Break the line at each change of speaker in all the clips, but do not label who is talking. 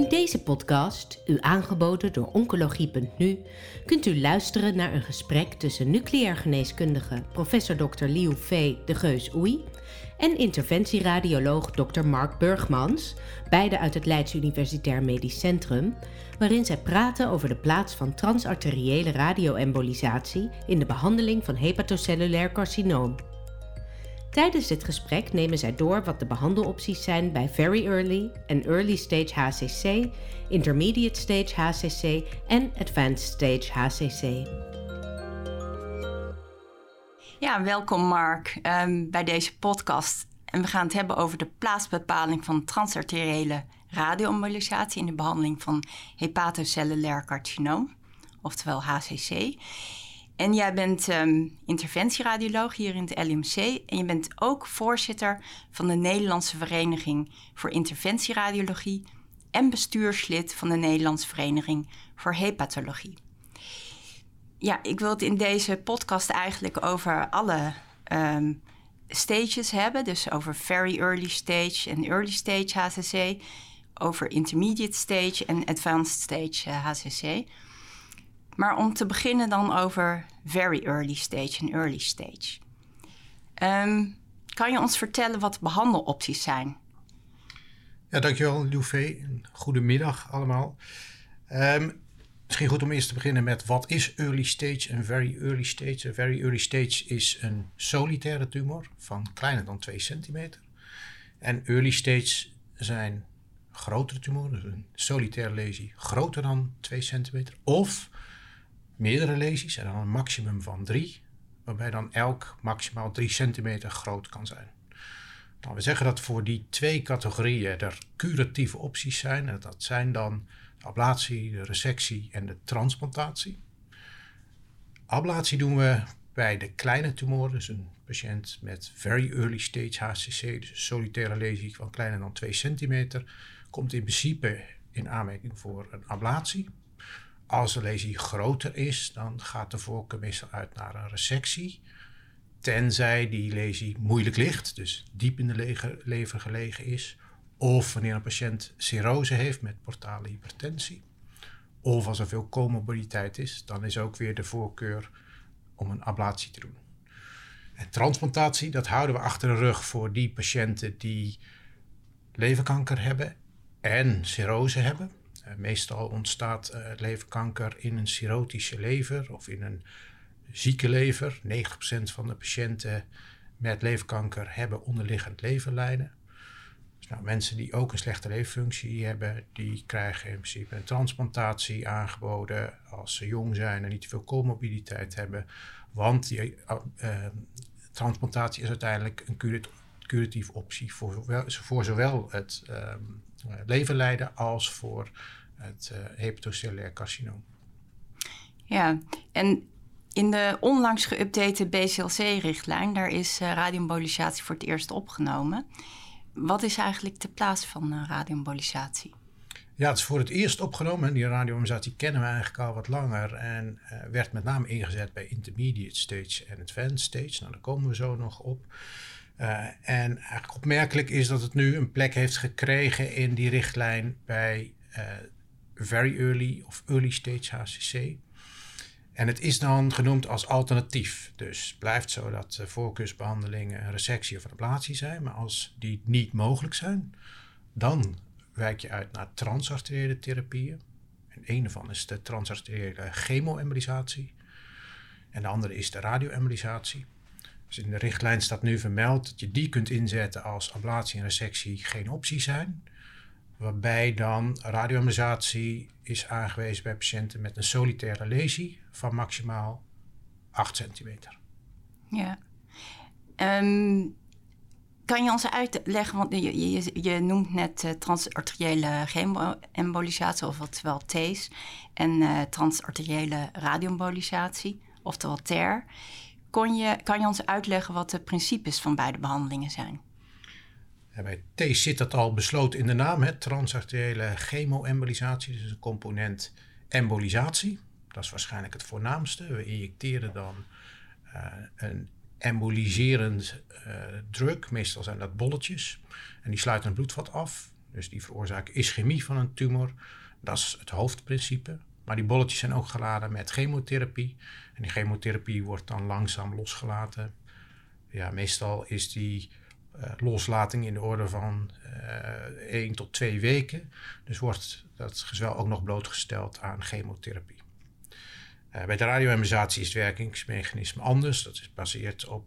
In deze podcast, u aangeboden door Oncologie.nu, kunt u luisteren naar een gesprek tussen nucleair geneeskundige professor Dr. Liu Fei de Geus Oei en interventieradioloog Dr. Mark Burgmans, beide uit het Leids Universitair Medisch Centrum, waarin zij praten over de plaats van transarteriële radioembolisatie in de behandeling van hepatocellulair carcinoom. Tijdens dit gesprek nemen zij door wat de behandelopties zijn bij Very Early en Early Stage HCC, Intermediate Stage HCC en Advanced Stage HCC.
Ja, welkom Mark um, bij deze podcast. En we gaan het hebben over de plaatsbepaling van transarteriële radioembolisatie in de behandeling van hepatocellulair carcinoom, oftewel HCC. En jij bent um, interventieradioloog hier in het LMC. En je bent ook voorzitter van de Nederlandse Vereniging voor Interventieradiologie. En bestuurslid van de Nederlandse Vereniging voor Hepatologie. Ja, ik wil het in deze podcast eigenlijk over alle um, stages hebben. Dus over very early stage en early stage HCC. Over intermediate stage en advanced stage HCC. Maar om te beginnen dan over very early stage en early stage. Um, kan je ons vertellen wat behandelopties zijn?
Ja, dankjewel Loufé. Goedemiddag allemaal. Um, misschien goed om eerst te beginnen met wat is early stage en very early stage. Een very early stage is een solitaire tumor van kleiner dan 2 centimeter. En early stage zijn grotere tumoren, dus een solitaire lesie groter dan 2 centimeter. Of meerdere lesies en dan een maximum van drie, waarbij dan elk maximaal 3 centimeter groot kan zijn. Nou, we zeggen dat voor die twee categorieën er curatieve opties zijn. En dat zijn dan de ablatie, de resectie en de transplantatie. Ablatie doen we bij de kleine tumoren, dus een patiënt met very early stage HCC, dus een solitaire lesie van kleiner dan 2 centimeter, komt in principe in aanmerking voor een ablatie. Als de lesie groter is, dan gaat de voorkeur meestal uit naar een resectie. Tenzij die lesie moeilijk ligt, dus diep in de lever gelegen is. Of wanneer een patiënt cirrose heeft met portale hypertensie. Of als er veel comorbiditeit is, dan is ook weer de voorkeur om een ablatie te doen. En transplantatie, dat houden we achter de rug voor die patiënten die leverkanker hebben en cirrose hebben. Eh, meestal ontstaat uh, leverkanker in een cirrotische lever of in een zieke lever. 90% van de patiënten met leverkanker hebben onderliggend leverlijnen. Dus nou, mensen die ook een slechte leverfunctie hebben, die krijgen in principe een transplantatie aangeboden als ze jong zijn en niet te veel comorbiditeit hebben. Want uh, transplantatie is uiteindelijk een curatieve optie voor, voor zowel het uh, leverlijden als voor het hepatocellulair carcinoom.
Ja, en in de onlangs geüpdate BCLC-richtlijn, daar is uh, radioembolisatie voor het eerst opgenomen. Wat is eigenlijk de plaats van uh, radioembolisatie?
Ja, het is voor het eerst opgenomen. En die radioembolisatie kennen we eigenlijk al wat langer. En uh, werd met name ingezet bij intermediate stage en advanced stage. Nou, daar komen we zo nog op. Uh, en eigenlijk opmerkelijk is dat het nu een plek heeft gekregen in die richtlijn bij very early of early stage HCC. En het is dan genoemd als alternatief. Dus blijft zo dat uh, voorkeursbehandelingen een resectie of een ablatie zijn. Maar als die niet mogelijk zijn, dan wijk je uit naar transarteriële therapieën. En een daarvan is de transarteriële chemoembolisatie. En de andere is de radioembolisatie. Dus in de richtlijn staat nu vermeld dat je die kunt inzetten als ablatie en resectie geen optie zijn waarbij dan radioembolisatie is aangewezen bij patiënten met een solitaire lesie van maximaal 8 centimeter.
Ja. Um, kan je ons uitleggen, want je, je, noemt net uh, transarteriële chemoembolisatie, oftewel TACE, en transarteriële radioembolisatie, oftewel TER. Je, kan je ons uitleggen wat de principes van beide behandelingen zijn?
bij T zit dat al besloten in de naam, hè, transarteriële chemoembolisatie, dus een component embolisatie. Dat is waarschijnlijk het voornaamste. We injecteren dan uh, een emboliserend uh, drug, meestal zijn dat bolletjes, en die sluiten een bloedvat af. Dus die veroorzaken ischemie van een tumor. Dat is het hoofdprincipe. Maar die bolletjes zijn ook geladen met chemotherapie. En die chemotherapie wordt dan langzaam losgelaten. Ja, meestal is die uh, loslating in de orde van uh, 1 tot 2 weken. Dus wordt dat gezwel ook nog blootgesteld aan chemotherapie. Uh, bij de radioembolisatie is het werkingsmechanisme anders. Dat is gebaseerd op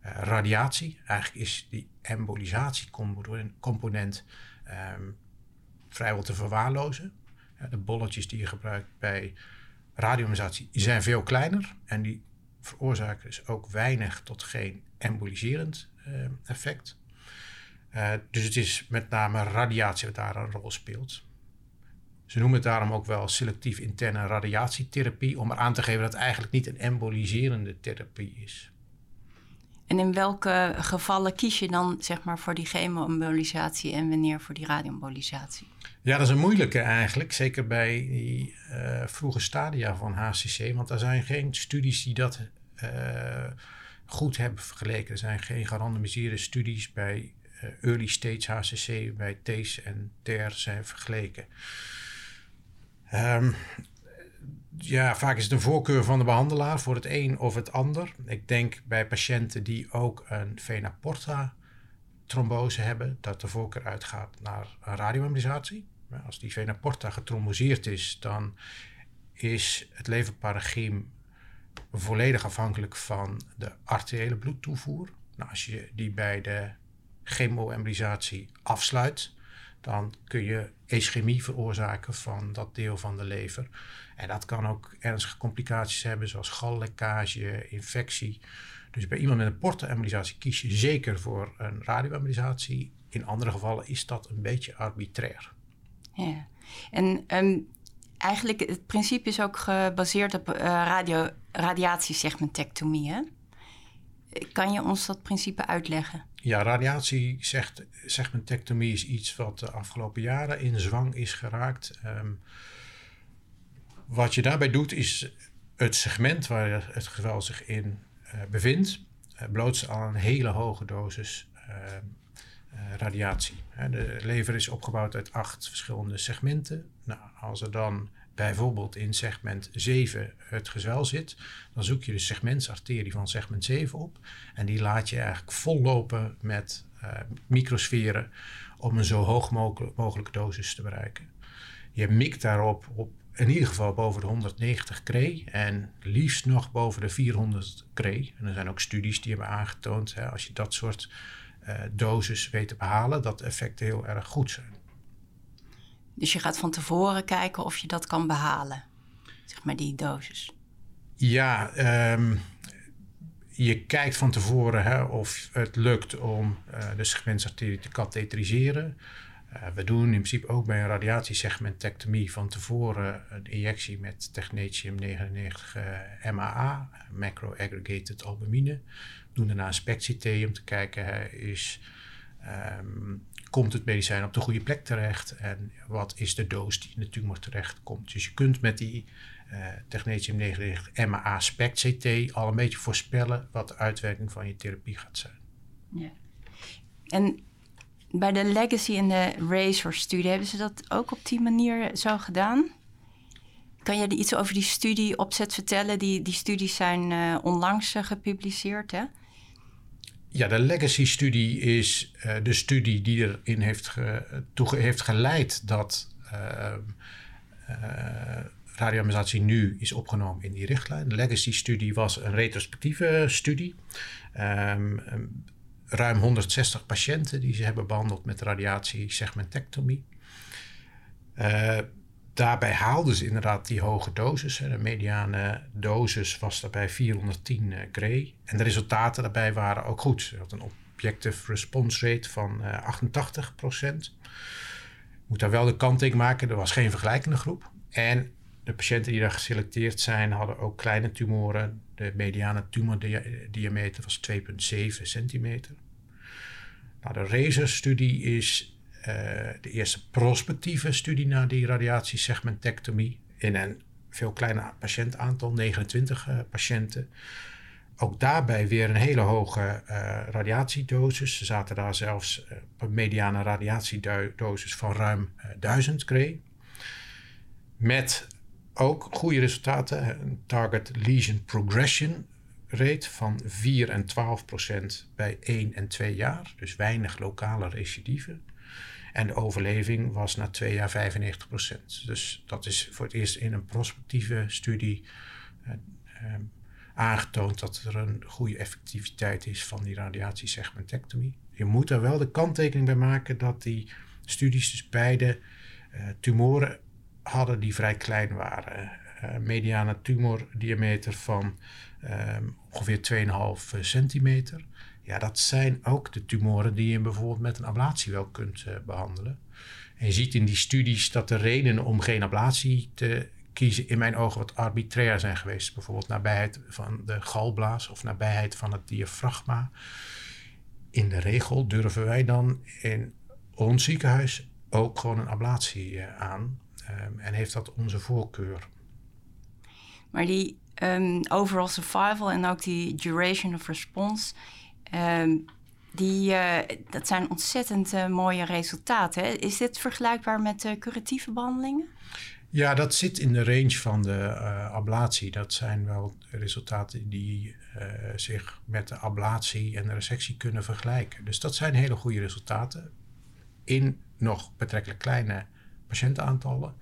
radiatie. Eigenlijk is die embolisatiecomponent um, vrijwel te verwaarlozen. De bolletjes die je gebruikt bij radioembolisatie zijn veel kleiner en die veroorzaken dus ook weinig tot geen emboliserend effect. dus het is met name radiatie wat daar een rol speelt. Ze noemen het daarom ook wel selectief interne radiatietherapie, om aan te geven dat het eigenlijk niet een emboliserende therapie is.
En in welke gevallen kies je dan zeg maar, voor die chemoembolisatie en wanneer voor die radioembolisatie?
Ja, dat is een moeilijke eigenlijk, zeker bij die uh, vroege stadia van HCC, want er zijn geen studies die dat uh, goed hebben vergeleken. Er zijn geen gerandomiseerde studies bij uh, early stage HCC, bij TACE en TER zijn vergeleken. Um, ja, vaak is het een voorkeur van de behandelaar voor het een of het ander. Ik denk bij patiënten die ook een vena porta trombose hebben, dat de voorkeur uitgaat naar een radioembolisatie. Als die vena porta getromboseerd is, dan is het leverparagiem volledig afhankelijk van de arteriële bloedtoevoer. Nou, als je die bij de chemoembolisatie afsluit, dan kun je ischemie veroorzaken van dat deel van de lever. En dat kan ook ernstige complicaties hebben, zoals gallekkage, infectie. Dus bij iemand met een portoembolisatie kies je zeker voor een radioembolisatie. In andere gevallen is dat een beetje arbitrair.
Ja, en um, eigenlijk het principe is ook gebaseerd op uh, radio, radiatiesegmentectomie. Hè? Kan je ons dat principe uitleggen?
Ja, radiatiesegmentectomie is iets wat de afgelopen jaren in zwang is geraakt. Um, wat je daarbij doet is het segment waar het geweld zich in uh, bevindt, uh, blootstellen aan een hele hoge dosis uh, radiatie. De lever is opgebouwd uit acht verschillende segmenten. Nou, als er dan bijvoorbeeld in segment 7 het gezwel zit, dan zoek je de segmentsarterie van segment 7 op. En die laat je eigenlijk vollopen met uh, microsferen om een zo hoog mogelijke dosis te bereiken. Je mikt daarop op in ieder geval boven de 190 kree en liefst nog boven de 400 kree. En er zijn ook studies die hebben aangetoond, hè, als je dat soort uh, doses weet te behalen, dat de effecten heel erg goed zijn.
Dus je gaat van tevoren kijken of je dat kan behalen, zeg maar die dosis.
Ja, um, je kijkt van tevoren hè, of het lukt om uh, de segmentsarterie te katheteriseren. Uh, we doen in principe ook bij een radiatiesegmentectomie van tevoren een injectie met technetium 99 uh, MAA, macro-aggregated albumine. We doen daarna een SPECT-CT om te kijken, is, um, komt het medicijn op de goede plek terecht en wat is de doos die in de tumor terecht komt. Dus je kunt met die uh, technetium 99 MAA SPECT-CT al een beetje voorspellen wat de uitwerking van je therapie gaat zijn.
Ja. En bij de Legacy en de Razor-studie hebben ze dat ook op die manier zo gedaan? Kan je iets over die studieopzet vertellen? Die, die studies zijn uh, onlangs gepubliceerd, hè?
Ja, de Legacy-studie is uh, de studie die erin heeft, ge, toe heeft geleid dat radioamisatie nu is opgenomen in die richtlijn. De Legacy-studie was een retrospectieve studie. Um, ruim 160 patiënten die ze hebben behandeld met radiatie-segmentectomie. Uh, daarbij haalden ze inderdaad die hoge dosis. De mediane dosis was daarbij 410 gray. En de resultaten daarbij waren ook goed. Ze had een objective response rate van uh, 88 procent. Moet daar wel de kanttekening maken, er was geen vergelijkende groep. En de patiënten die daar geselecteerd zijn, hadden ook kleine tumoren. De mediane tumordiameter was 2,7 centimeter. Nou, de RAZOR-studie is de eerste prospectieve studie naar die radiatiesegmentectomie in een veel kleiner patiëntaantal, 29 uh, patiënten. ook daarbij weer een hele hoge uh, radiatiedosis. Ze zaten daar zelfs een mediane radiatiedosis van ruim 1000 Gray. Met ook goede resultaten. Een target lesion progression rate van 4 en 12 procent bij 1 en 2 jaar. Dus weinig lokale recidieven. En de overleving was na twee jaar 95 procent. Dus dat is voor het eerst in een prospectieve studie uh, aangetoond dat er een goede effectiviteit is van die radiatiesegmentectomie. Je moet er wel de kanttekening bij maken dat die studies dus beide uh, tumoren hadden die vrij klein waren. Mediane tumordiameter van ongeveer 2,5 centimeter. Ja, dat zijn ook de tumoren die je bijvoorbeeld met een ablatie wel kunt uh, behandelen. En je ziet in die studies dat de redenen om geen ablatie te kiezen in mijn ogen wat arbitrair zijn geweest. Bijvoorbeeld nabijheid van de galblaas of nabijheid van het diafragma. In de regel durven wij dan in ons ziekenhuis ook gewoon een ablatie uh, aan. Um, en heeft dat onze voorkeur.
Maar die um, overall survival en ook die duration of response... Um, die, uh, dat zijn ontzettend uh, mooie resultaten. Is dit vergelijkbaar met uh, curatieve behandelingen?
Ja, dat zit in de range van de ablatie. Dat zijn wel resultaten die zich met de ablatie en de resectie kunnen vergelijken. Dus dat zijn hele goede resultaten in nog betrekkelijk kleine patiëntenaantallen.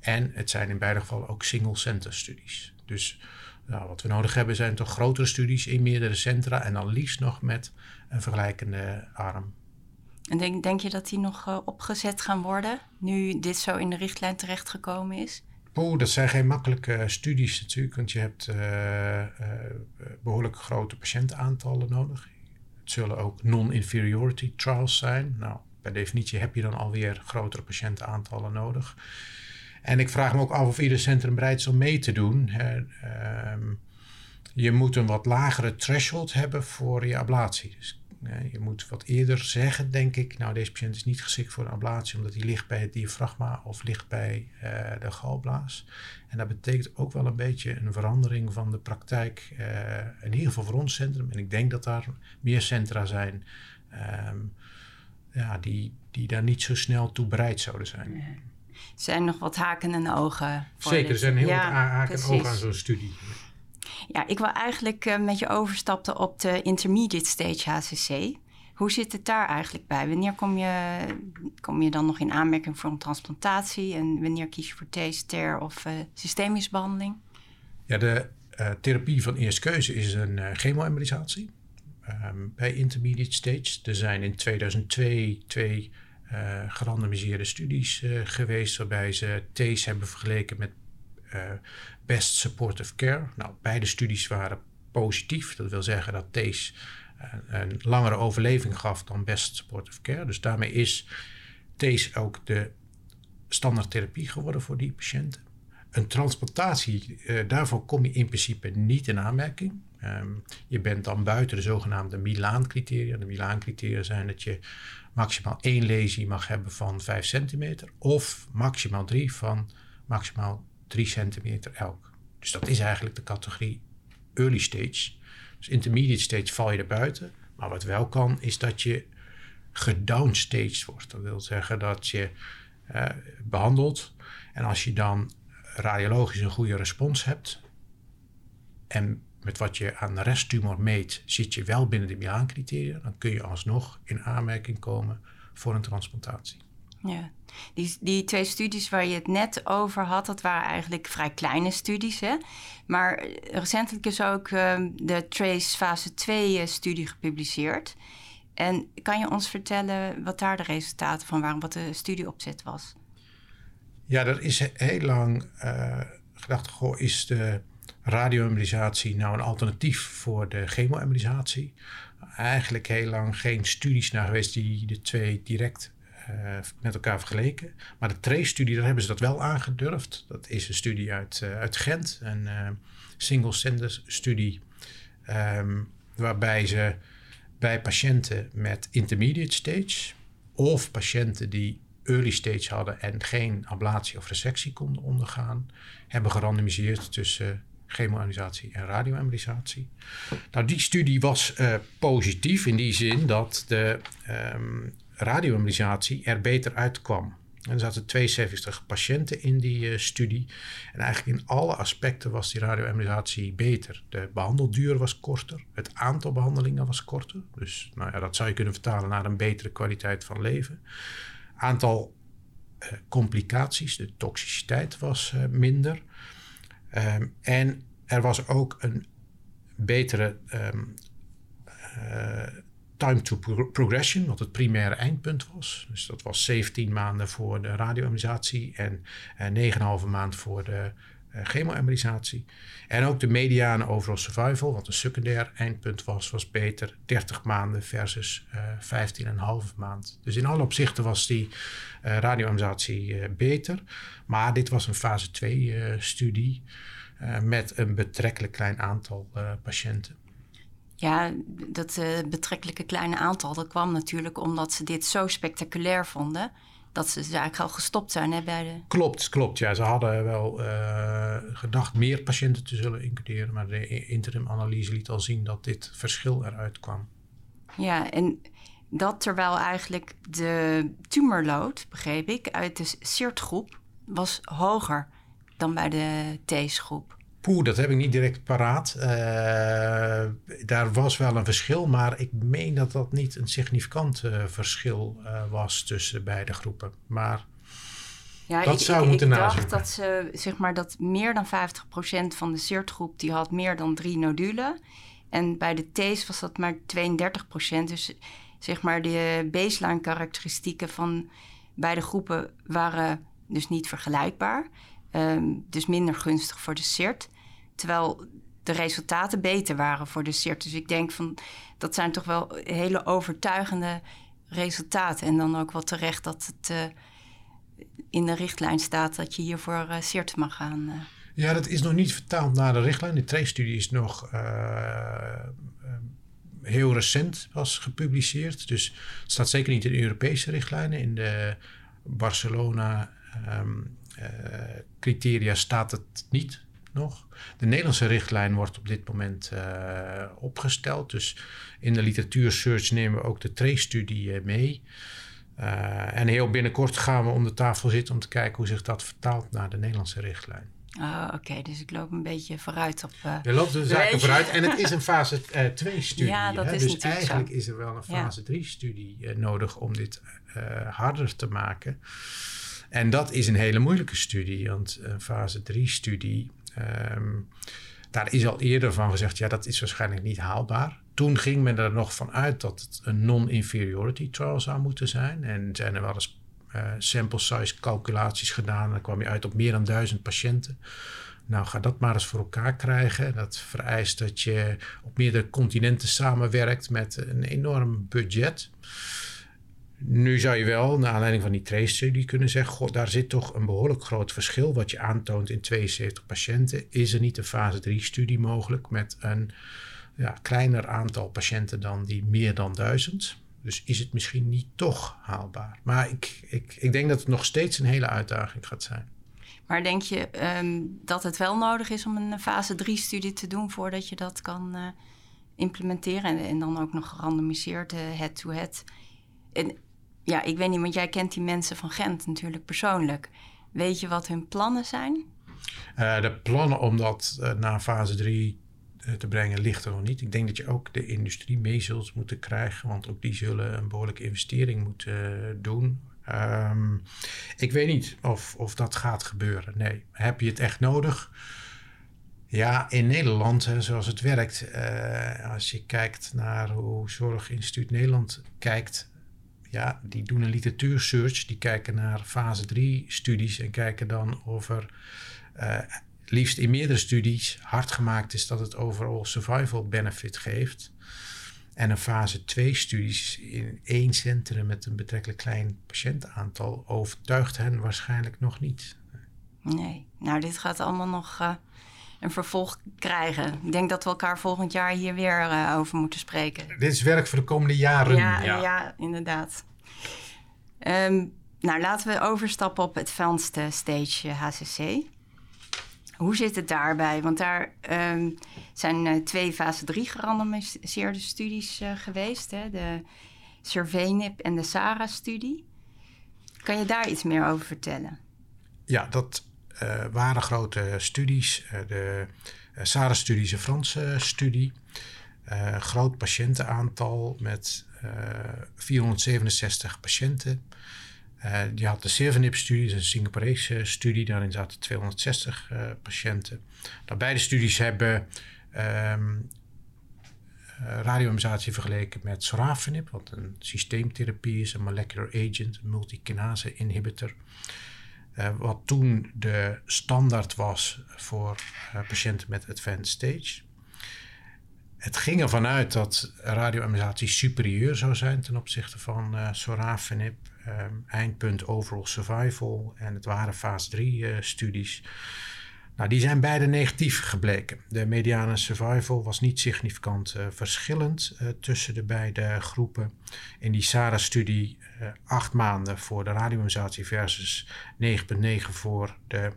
En het zijn in beide gevallen ook single-center studies. Dus nou, wat we nodig hebben zijn toch grotere studies in meerdere centra en dan liefst nog met een vergelijkende arm.
En denk, denk je dat die nog uh, opgezet gaan worden, nu dit zo in de richtlijn terechtgekomen is?
Oeh, dat zijn geen makkelijke studies natuurlijk, want je hebt uh, uh, behoorlijk grote patiëntenaantallen nodig. Het zullen ook non-inferiority trials zijn. Nou, per definitie heb je dan alweer grotere patiëntenaantallen nodig. En ik vraag me ook af of ieder centrum bereid is om mee te doen. Uh, je moet een wat lagere threshold hebben voor je ablatie. Dus je moet wat eerder zeggen, denk ik, nou deze patiënt is niet geschikt voor een ablatie omdat hij ligt bij het diafragma of ligt bij uh, de galblaas. En dat betekent ook wel een beetje een verandering van de praktijk, uh, in ieder geval voor ons centrum. En ik denk dat daar meer centra zijn um, ja, die, die daar niet zo snel toe bereid zouden zijn.
Er zijn nog wat haken en ogen.
Zeker, er zijn heel ja, wat haken precies. en ogen aan zo'n studie.
Ja, ik wil eigenlijk uh, met je overstappen op de intermediate stage HCC. Hoe zit het daar eigenlijk bij? Wanneer kom je, kom je dan nog in aanmerking voor een transplantatie? En wanneer kies je voor TSTR of uh, systemische behandeling?
Ja, de uh, therapie van eerste keuze is een uh, chemoembolisatie um, bij intermediate stage. Er zijn in 2002 twee gerandomiseerde studies geweest... waarbij ze TACE hebben vergeleken met Best Supportive Care. Nou, beide studies waren positief. Dat wil zeggen dat TACE een, langere overleving gaf dan Best Supportive Care. Dus daarmee is TACE ook de standaardtherapie geworden voor die patiënten. Een transplantatie, daarvoor kom je in principe niet in aanmerking. Um, je bent dan buiten de zogenaamde Milaan-criteria. De Milaan-criteria zijn dat je maximaal één lesie mag hebben van 5 centimeter... of maximaal drie van maximaal 3 centimeter elk. Dus dat is eigenlijk de categorie early stage. Dus intermediate stage val je er buiten. Maar wat wel kan, is dat je gedownstage wordt. Dat wil zeggen dat je uh, behandelt. En als je dan radiologisch een goede respons hebt. En met wat je aan de resttumor meet, zit je wel binnen de Milaan-criteria. Dan kun je alsnog in aanmerking komen voor een transplantatie.
Ja, die, die twee studies waar je het net over had, dat waren eigenlijk vrij kleine studies. Hè? Maar recentelijk is ook uh, de TRACE fase 2-studie eh, gepubliceerd. En kan je ons vertellen wat daar de resultaten van waren, wat de studieopzet was?
Ja, er is heel lang uh, gedacht, goh, is de radioembolisatie nou een alternatief voor de chemoembolisatie? Eigenlijk heel lang geen studies naar geweest die de twee direct uh, met elkaar vergeleken. Maar de TRACE-studie, daar hebben ze dat wel aangedurfd. Dat is een studie uit, uh, uit Gent, een uh, single-center studie, um, waarbij ze bij patiënten met intermediate stage of patiënten die early stage hadden en geen ablatie of resectie konden ondergaan, hebben gerandomiseerd tussen chemoemmunisatie en radioemmunisatie. Nou, die studie was uh, positief in die zin dat de um, er beter uitkwam. En er zaten 72 patiënten in die uh, studie. En eigenlijk in alle aspecten was die radioemmunisatie beter. De behandelduur was korter. Het aantal behandelingen was korter. Dus nou ja, dat zou je kunnen vertalen naar een betere kwaliteit van leven. Aantal uh, complicaties, de toxiciteit was minder. Um, en er was ook een betere um, time to progression, wat het primaire eindpunt was. Dus dat was 17 maanden voor de radioemmunisatie en uh, 9,5 maand voor de uh, chemoemmunisatie. En ook de mediane overall survival, wat een secundair eindpunt was, was beter. 30 maanden versus uh, 15,5 maand. Dus in alle opzichten was die uh, beter. Maar dit was een fase 2 studie met een betrekkelijk klein aantal patiënten.
Ja, dat betrekkelijke kleine aantal, dat kwam natuurlijk omdat ze dit zo spectaculair vonden. Dat ze dus eigenlijk al gestopt zijn hè, bij de...
Klopt, klopt. Ja, ze hadden wel uh, gedacht meer patiënten te zullen includeren. Maar de interim-analyse liet al zien dat dit verschil eruit kwam.
Ja, en dat terwijl eigenlijk de tumorload, begreep ik, uit de SIRT-groep was hoger dan bij de TEES-groep.
Poeh, dat heb ik niet direct paraat. Uh, daar was wel een verschil, maar ik meen dat dat niet een significant uh, verschil uh, was tussen beide groepen. Maar ja, dat
ik,
zou
ik,
moeten
ik dacht dat ze, zeg maar, dat meer dan 50% van de CIRT-groep die had meer dan drie nodulen. En bij de T's was dat maar 32%. Dus zeg maar de baseline karakteristieken van beide groepen waren dus niet vergelijkbaar. Um, dus minder gunstig voor de CIRT. Terwijl de resultaten beter waren voor de CIRT. Dus ik denk van dat zijn toch wel hele overtuigende resultaten. En dan ook wel terecht dat het uh, in de richtlijn staat dat je hiervoor uh, CIRT mag gaan. Uh.
Ja, dat is nog niet vertaald naar de richtlijn. De TRACE-studie is nog heel recent was gepubliceerd. Dus het staat zeker niet in de Europese richtlijnen. In de Barcelona um, criteria staat het niet nog. De Nederlandse richtlijn wordt op dit moment uh, opgesteld. Dus in de literatuursearch nemen we ook de TRACE-studie uh, mee. Uh, en heel binnenkort gaan we om de tafel zitten om te kijken hoe zich dat vertaalt naar de Nederlandse richtlijn.
Oh, oké. Okay. Dus ik loop een beetje vooruit op... Uh,
Je loopt de zaken vooruit. En het is een fase 2-studie. ja, dat hè? is dus eigenlijk zo. is er wel een fase 3-studie ja. nodig om dit harder te maken. En dat is een hele moeilijke studie. Want een fase 3-studie Um, daar is al eerder van gezegd, ja, dat is waarschijnlijk niet haalbaar. Toen ging men er nog van uit dat het een non-inferiority trial zou moeten zijn. En zijn er wel eens uh, sample size calculaties gedaan. Dan kwam je uit op meer dan duizend patiënten. Nou, ga dat maar eens voor elkaar krijgen. Dat vereist dat je op meerdere continenten samenwerkt met een enorm budget. Nu zou je wel, naar aanleiding van die trace-studie, kunnen zeggen: God, daar zit toch een behoorlijk groot verschil. Wat je aantoont in 72 patiënten. Is er niet een fase 3-studie mogelijk met een ja, kleiner aantal patiënten dan die meer dan duizend? Dus is het misschien niet toch haalbaar? Maar ik, ik, ik denk dat het nog steeds een hele uitdaging gaat zijn.
Maar denk je um, dat het wel nodig is om een fase 3-studie te doen voordat je dat kan uh, implementeren? En, en, dan ook nog gerandomiseerd, head-to-head. En ja, ik weet niet, want jij kent die mensen van Gent natuurlijk persoonlijk. Weet je wat hun plannen zijn?
Uh, de plannen om dat uh, naar fase 3 uh, te brengen ligt er nog niet. Ik denk dat je ook de industrie mee zult moeten krijgen, want ook die zullen een behoorlijke investering moeten doen. Um, ik weet niet of, of dat gaat gebeuren. Nee, heb je het echt nodig? Ja, in Nederland, zoals het werkt, als je kijkt naar hoe Zorginstituut Nederland kijkt ja, die doen een literatuursearch. Die kijken naar fase 3 studies en kijken dan of er uh, liefst in meerdere studies hard gemaakt is dat het overall survival benefit geeft. En een fase 2 studies in één centrum met een betrekkelijk klein patiëntenaantal overtuigt hen waarschijnlijk nog niet.
Nee, nou dit gaat allemaal nog uh, een vervolg krijgen. Ik denk dat we elkaar volgend jaar hier weer uh, over moeten spreken.
Dit is werk voor de komende jaren.
Ja, ja. ja inderdaad. Um, nou, laten we overstappen op Advanced Stage HCC. Hoe zit het daarbij? Want daar ehm, zijn uh, twee fase 3 gerandomiseerde studies uh, geweest. Hè? De Surveynip en de SARA-studie. Kan je daar iets meer over vertellen?
Ja, dat waren grote studies. de SARA-studie is een Franse studie. groot patiëntenaantal met 467 patiënten. Uh, die had de Sevenip-studie, een Singaporese studie. Daarin zaten 260 uh, patiënten. Nou, beide studies hebben um, radioimmunisatie vergeleken met sorafenib, wat een systeemtherapie is, een molecular agent, een multikinase inhibitor. Uh, wat toen de standaard was voor patiënten met advanced stage. Het ging ervan uit dat radioimmunisatie superieur zou zijn ten opzichte van uh, sorafenib um, eindpunt overall survival en het waren fase 3 uh, studies. Nou, die zijn beide negatief gebleken. De mediane survival was niet significant uh, verschillend uh, tussen de beide groepen. In die SARA-studie uh, acht maanden voor de radioimmunisatie versus 9,9 voor de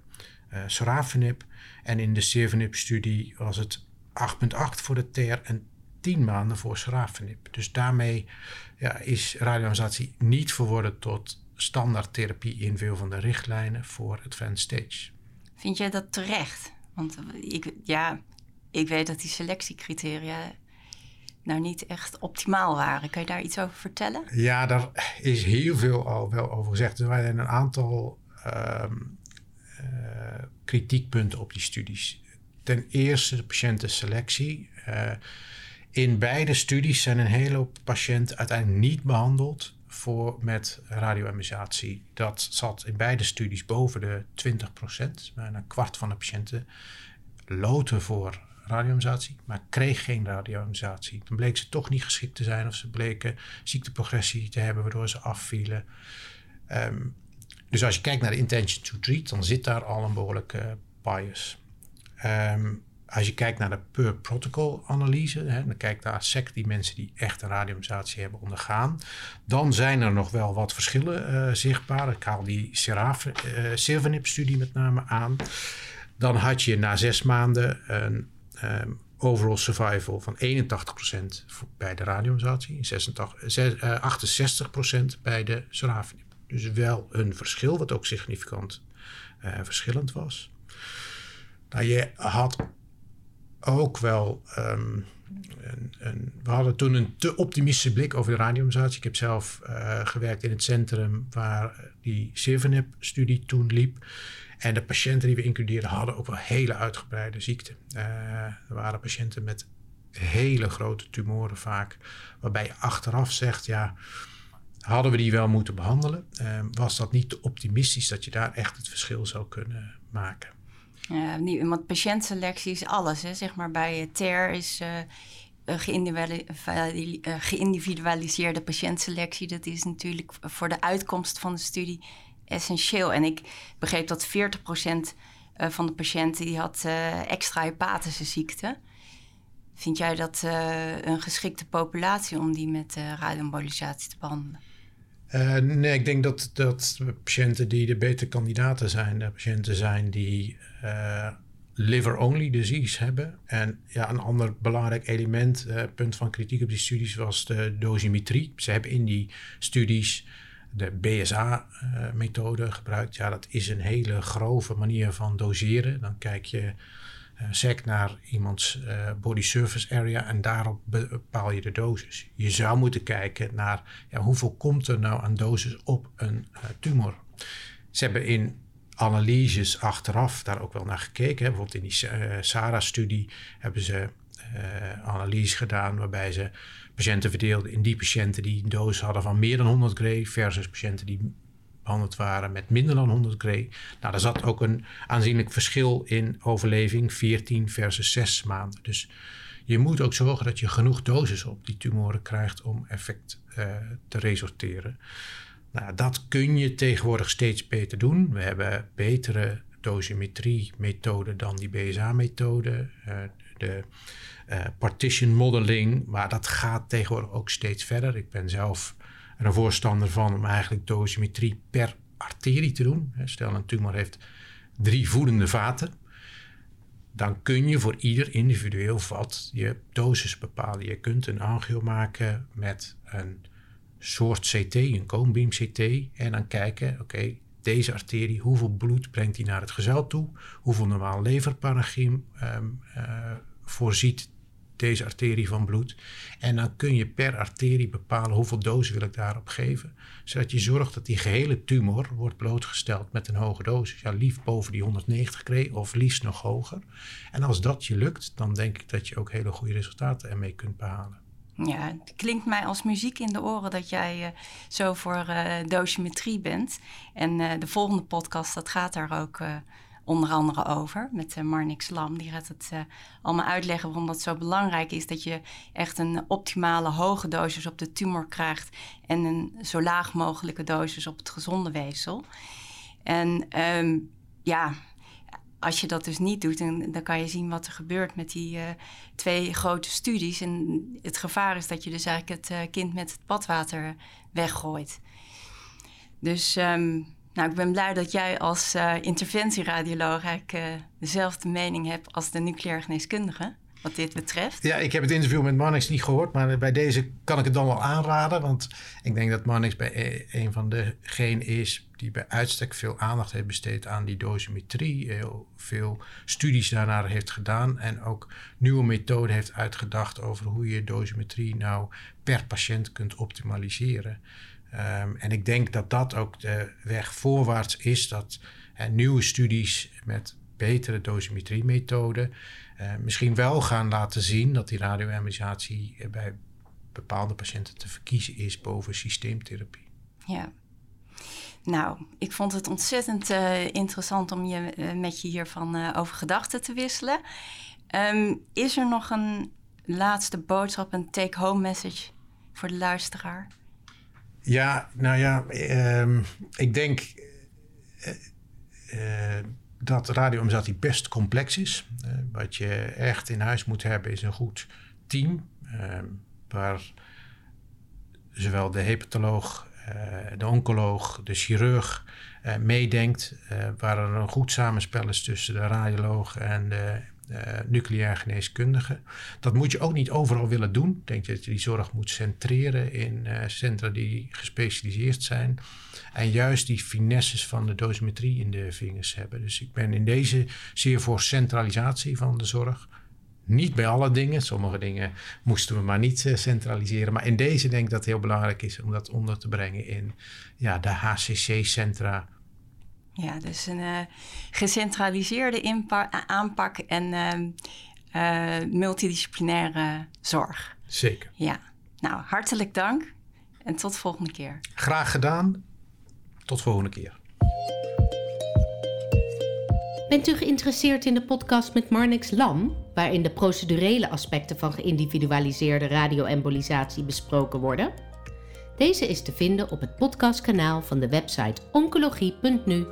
sorafenib. En in de Sevenib-studie was het 8,8 voor de TER en 10 maanden voor sorafenib. Dus daarmee ja, is radioisatie niet verworden tot standaardtherapie in veel van de richtlijnen voor advanced stage.
Vind jij dat terecht? Want ik, ja, ik weet dat die selectiecriteria nou niet echt optimaal waren. Kan je daar iets over vertellen?
Ja, daar is heel veel al wel over gezegd. Er waren een aantal um, uh, kritiekpunten op die studies. Ten eerste de patiëntenselectie. Uh, in beide studies zijn een hele hoop patiënten uiteindelijk niet behandeld voor, met radioemisatie. Dat zat in beide studies boven de 20 procent. Bijna een kwart van de patiënten loten voor radioemisatie, maar kreeg geen radioemisatie. Dan bleek ze toch niet geschikt te zijn of ze bleken ziekteprogressie te hebben waardoor ze afvielen. Um, dus als je kijkt naar de intention to treat, dan zit daar al een behoorlijke bias. Um, als je kijkt naar de per protocol analyse, hè, dan kijkt naar SEC die mensen die echt een hebben ondergaan, dan zijn er nog wel wat verschillen uh, zichtbaar. Ik haal die uh, studie met name aan. Dan had je na zes maanden een um, overall survival van 81% bij de radiomisatie, 68% bij de sorafenib. Dus wel een verschil, wat ook significant verschillend was. Nou, je had ook wel. Um, een, we hadden toen een te optimistische blik over de radiomisatie. Ik heb zelf uh, gewerkt in het centrum waar die Sevenep-studie toen liep. En de patiënten die we includeerden hadden ook wel hele uitgebreide ziekten. Uh, er waren patiënten met hele grote tumoren vaak, waarbij je achteraf zegt, ja, hadden we die wel moeten behandelen? Uh, was dat niet te optimistisch dat je daar echt het verschil zou kunnen maken?
Ja, niet, want patiëntselectie is alles. Hè. Zeg maar bij TER is uh, geïndividualiseerde patiëntselectie. Dat is natuurlijk voor de uitkomst van de studie essentieel. En ik begreep dat 40% van de patiënten die had extra hepatische ziekte. Vind jij dat een geschikte populatie om die met radioembolisatie te behandelen?
Uh, nee, ik denk dat, dat patiënten die de betere kandidaten zijn, de patiënten zijn die uh, liver-only disease hebben. En ja, een ander belangrijk element, uh, punt van kritiek op die studies, was de dosimetrie. Ze hebben in die studies de BSA-methode gebruikt. Ja, dat is een hele grove manier van doseren. Dan kijk je uh, sec naar iemands uh, body surface area en daarop bepaal je de dosis. Je zou moeten kijken naar ja, hoeveel komt er nou aan dosis op een uh, tumor. Ze hebben in analyses achteraf daar ook wel naar gekeken. Bijvoorbeeld in die SARA-studie hebben ze analyses gedaan waarbij ze patiënten verdeelden in die patiënten die een dosis hadden van meer dan 100 gray versus patiënten die behandeld waren met minder dan 100 gray. Nou, daar zat ook een aanzienlijk verschil in overleving, 14 versus 6 maanden. Dus je moet ook zorgen dat je genoeg dosis op die tumoren krijgt om effect uh, te resorteren. Nou, dat kun je tegenwoordig steeds beter doen. We hebben betere dosimetrie-methoden dan die BSA-methode. Uh, de uh, partition modeling, maar dat gaat tegenwoordig ook steeds verder. Ik ben zelf een voorstander van om eigenlijk dosimetrie per arterie te doen. Stel een tumor heeft drie voedende vaten. dan kun je voor ieder individueel vat je dosis bepalen. Je kunt een angio maken met een soort CT, een conebeam CT, en dan kijken, oké, deze arterie, hoeveel bloed brengt die naar het gezel toe? Hoeveel normaal leverparenchym um, uh, voorziet deze arterie van bloed. En dan kun je per arterie bepalen hoeveel dosis wil ik daarop geven. Zodat je zorgt dat die gehele tumor wordt blootgesteld met een hoge dosis. Ja, liefst boven die 190 Gray of liefst nog hoger. En als dat je lukt, dan denk ik dat je ook hele goede resultaten ermee kunt behalen.
Ja, het klinkt mij als muziek in de oren dat jij uh, zo voor uh, dosimetrie bent. En uh, de volgende podcast, dat gaat daar ook onder andere over met uh, Marnix Lam. Die gaat het uh, allemaal uitleggen waarom dat zo belangrijk is. Dat je echt een optimale hoge dosis op de tumor krijgt en een zo laag mogelijke dosis op het gezonde weefsel. En um, ja, als je dat dus niet doet, dan, dan, kan je zien wat er gebeurt met die uh, twee grote studies. En het gevaar is dat je dus eigenlijk het kind met het badwater weggooit. Dus um, nou, ik ben blij dat jij als uh, interventieradioloog eigenlijk uh, dezelfde mening hebt als de nucleair geneeskundige. Wat dit betreft.
Ja, ik heb het interview met Marnix niet gehoord, maar bij deze kan ik het dan wel aanraden. Want ik denk dat Marnix bij e, een van degenen is die bij uitstek veel aandacht heeft besteed aan die dosimetrie. Heel veel studies daarnaar heeft gedaan en ook nieuwe methoden heeft uitgedacht over hoe je dosimetrie nou per patiënt kunt optimaliseren. Um, en ik denk dat dat ook de weg voorwaarts is, dat nieuwe studies met betere dosimetriemethoden uh, misschien wel gaan laten zien dat die radioemerisatie bij bepaalde patiënten te verkiezen is boven systeemtherapie.
Ja. Nou, ik vond het ontzettend uh, interessant om je, met je hiervan over gedachten te wisselen. Um, is er nog een laatste boodschap, een take-home message voor de luisteraar?
Ja, nou ja, uh, ik denk uh, dat radioomzatie best complex is. Uh, wat je echt in huis moet hebben is een goed team. Ehm, waar zowel de hepatoloog, de oncoloog, de chirurg meedenkt. waar er een goed samenspel is tussen de radioloog en de uh, nucleair geneeskundige. Dat moet je ook niet overal willen doen. Ik denk dat je die zorg moet centreren in uh, centra die gespecialiseerd zijn. En juist die finesses van de dosimetrie in de vingers hebben. Dus ik ben in deze zeer voor centralisatie van de zorg. Niet bij alle dingen. Sommige dingen moesten we maar niet uh, centraliseren. Maar in deze denk ik dat het heel belangrijk is om dat onder te brengen in ja, de HCC-centra
ja, dus een uh, gecentraliseerde aanpak en uh, multidisciplinaire zorg.
Zeker.
Ja, nou hartelijk dank en tot de volgende keer.
Graag gedaan. Tot volgende keer.
Bent u geïnteresseerd in de podcast met Marnix Lam, waarin de procedurele aspecten van geïndividualiseerde radioembolisatie besproken worden? Deze is te vinden op het podcastkanaal van de website oncologie.nu.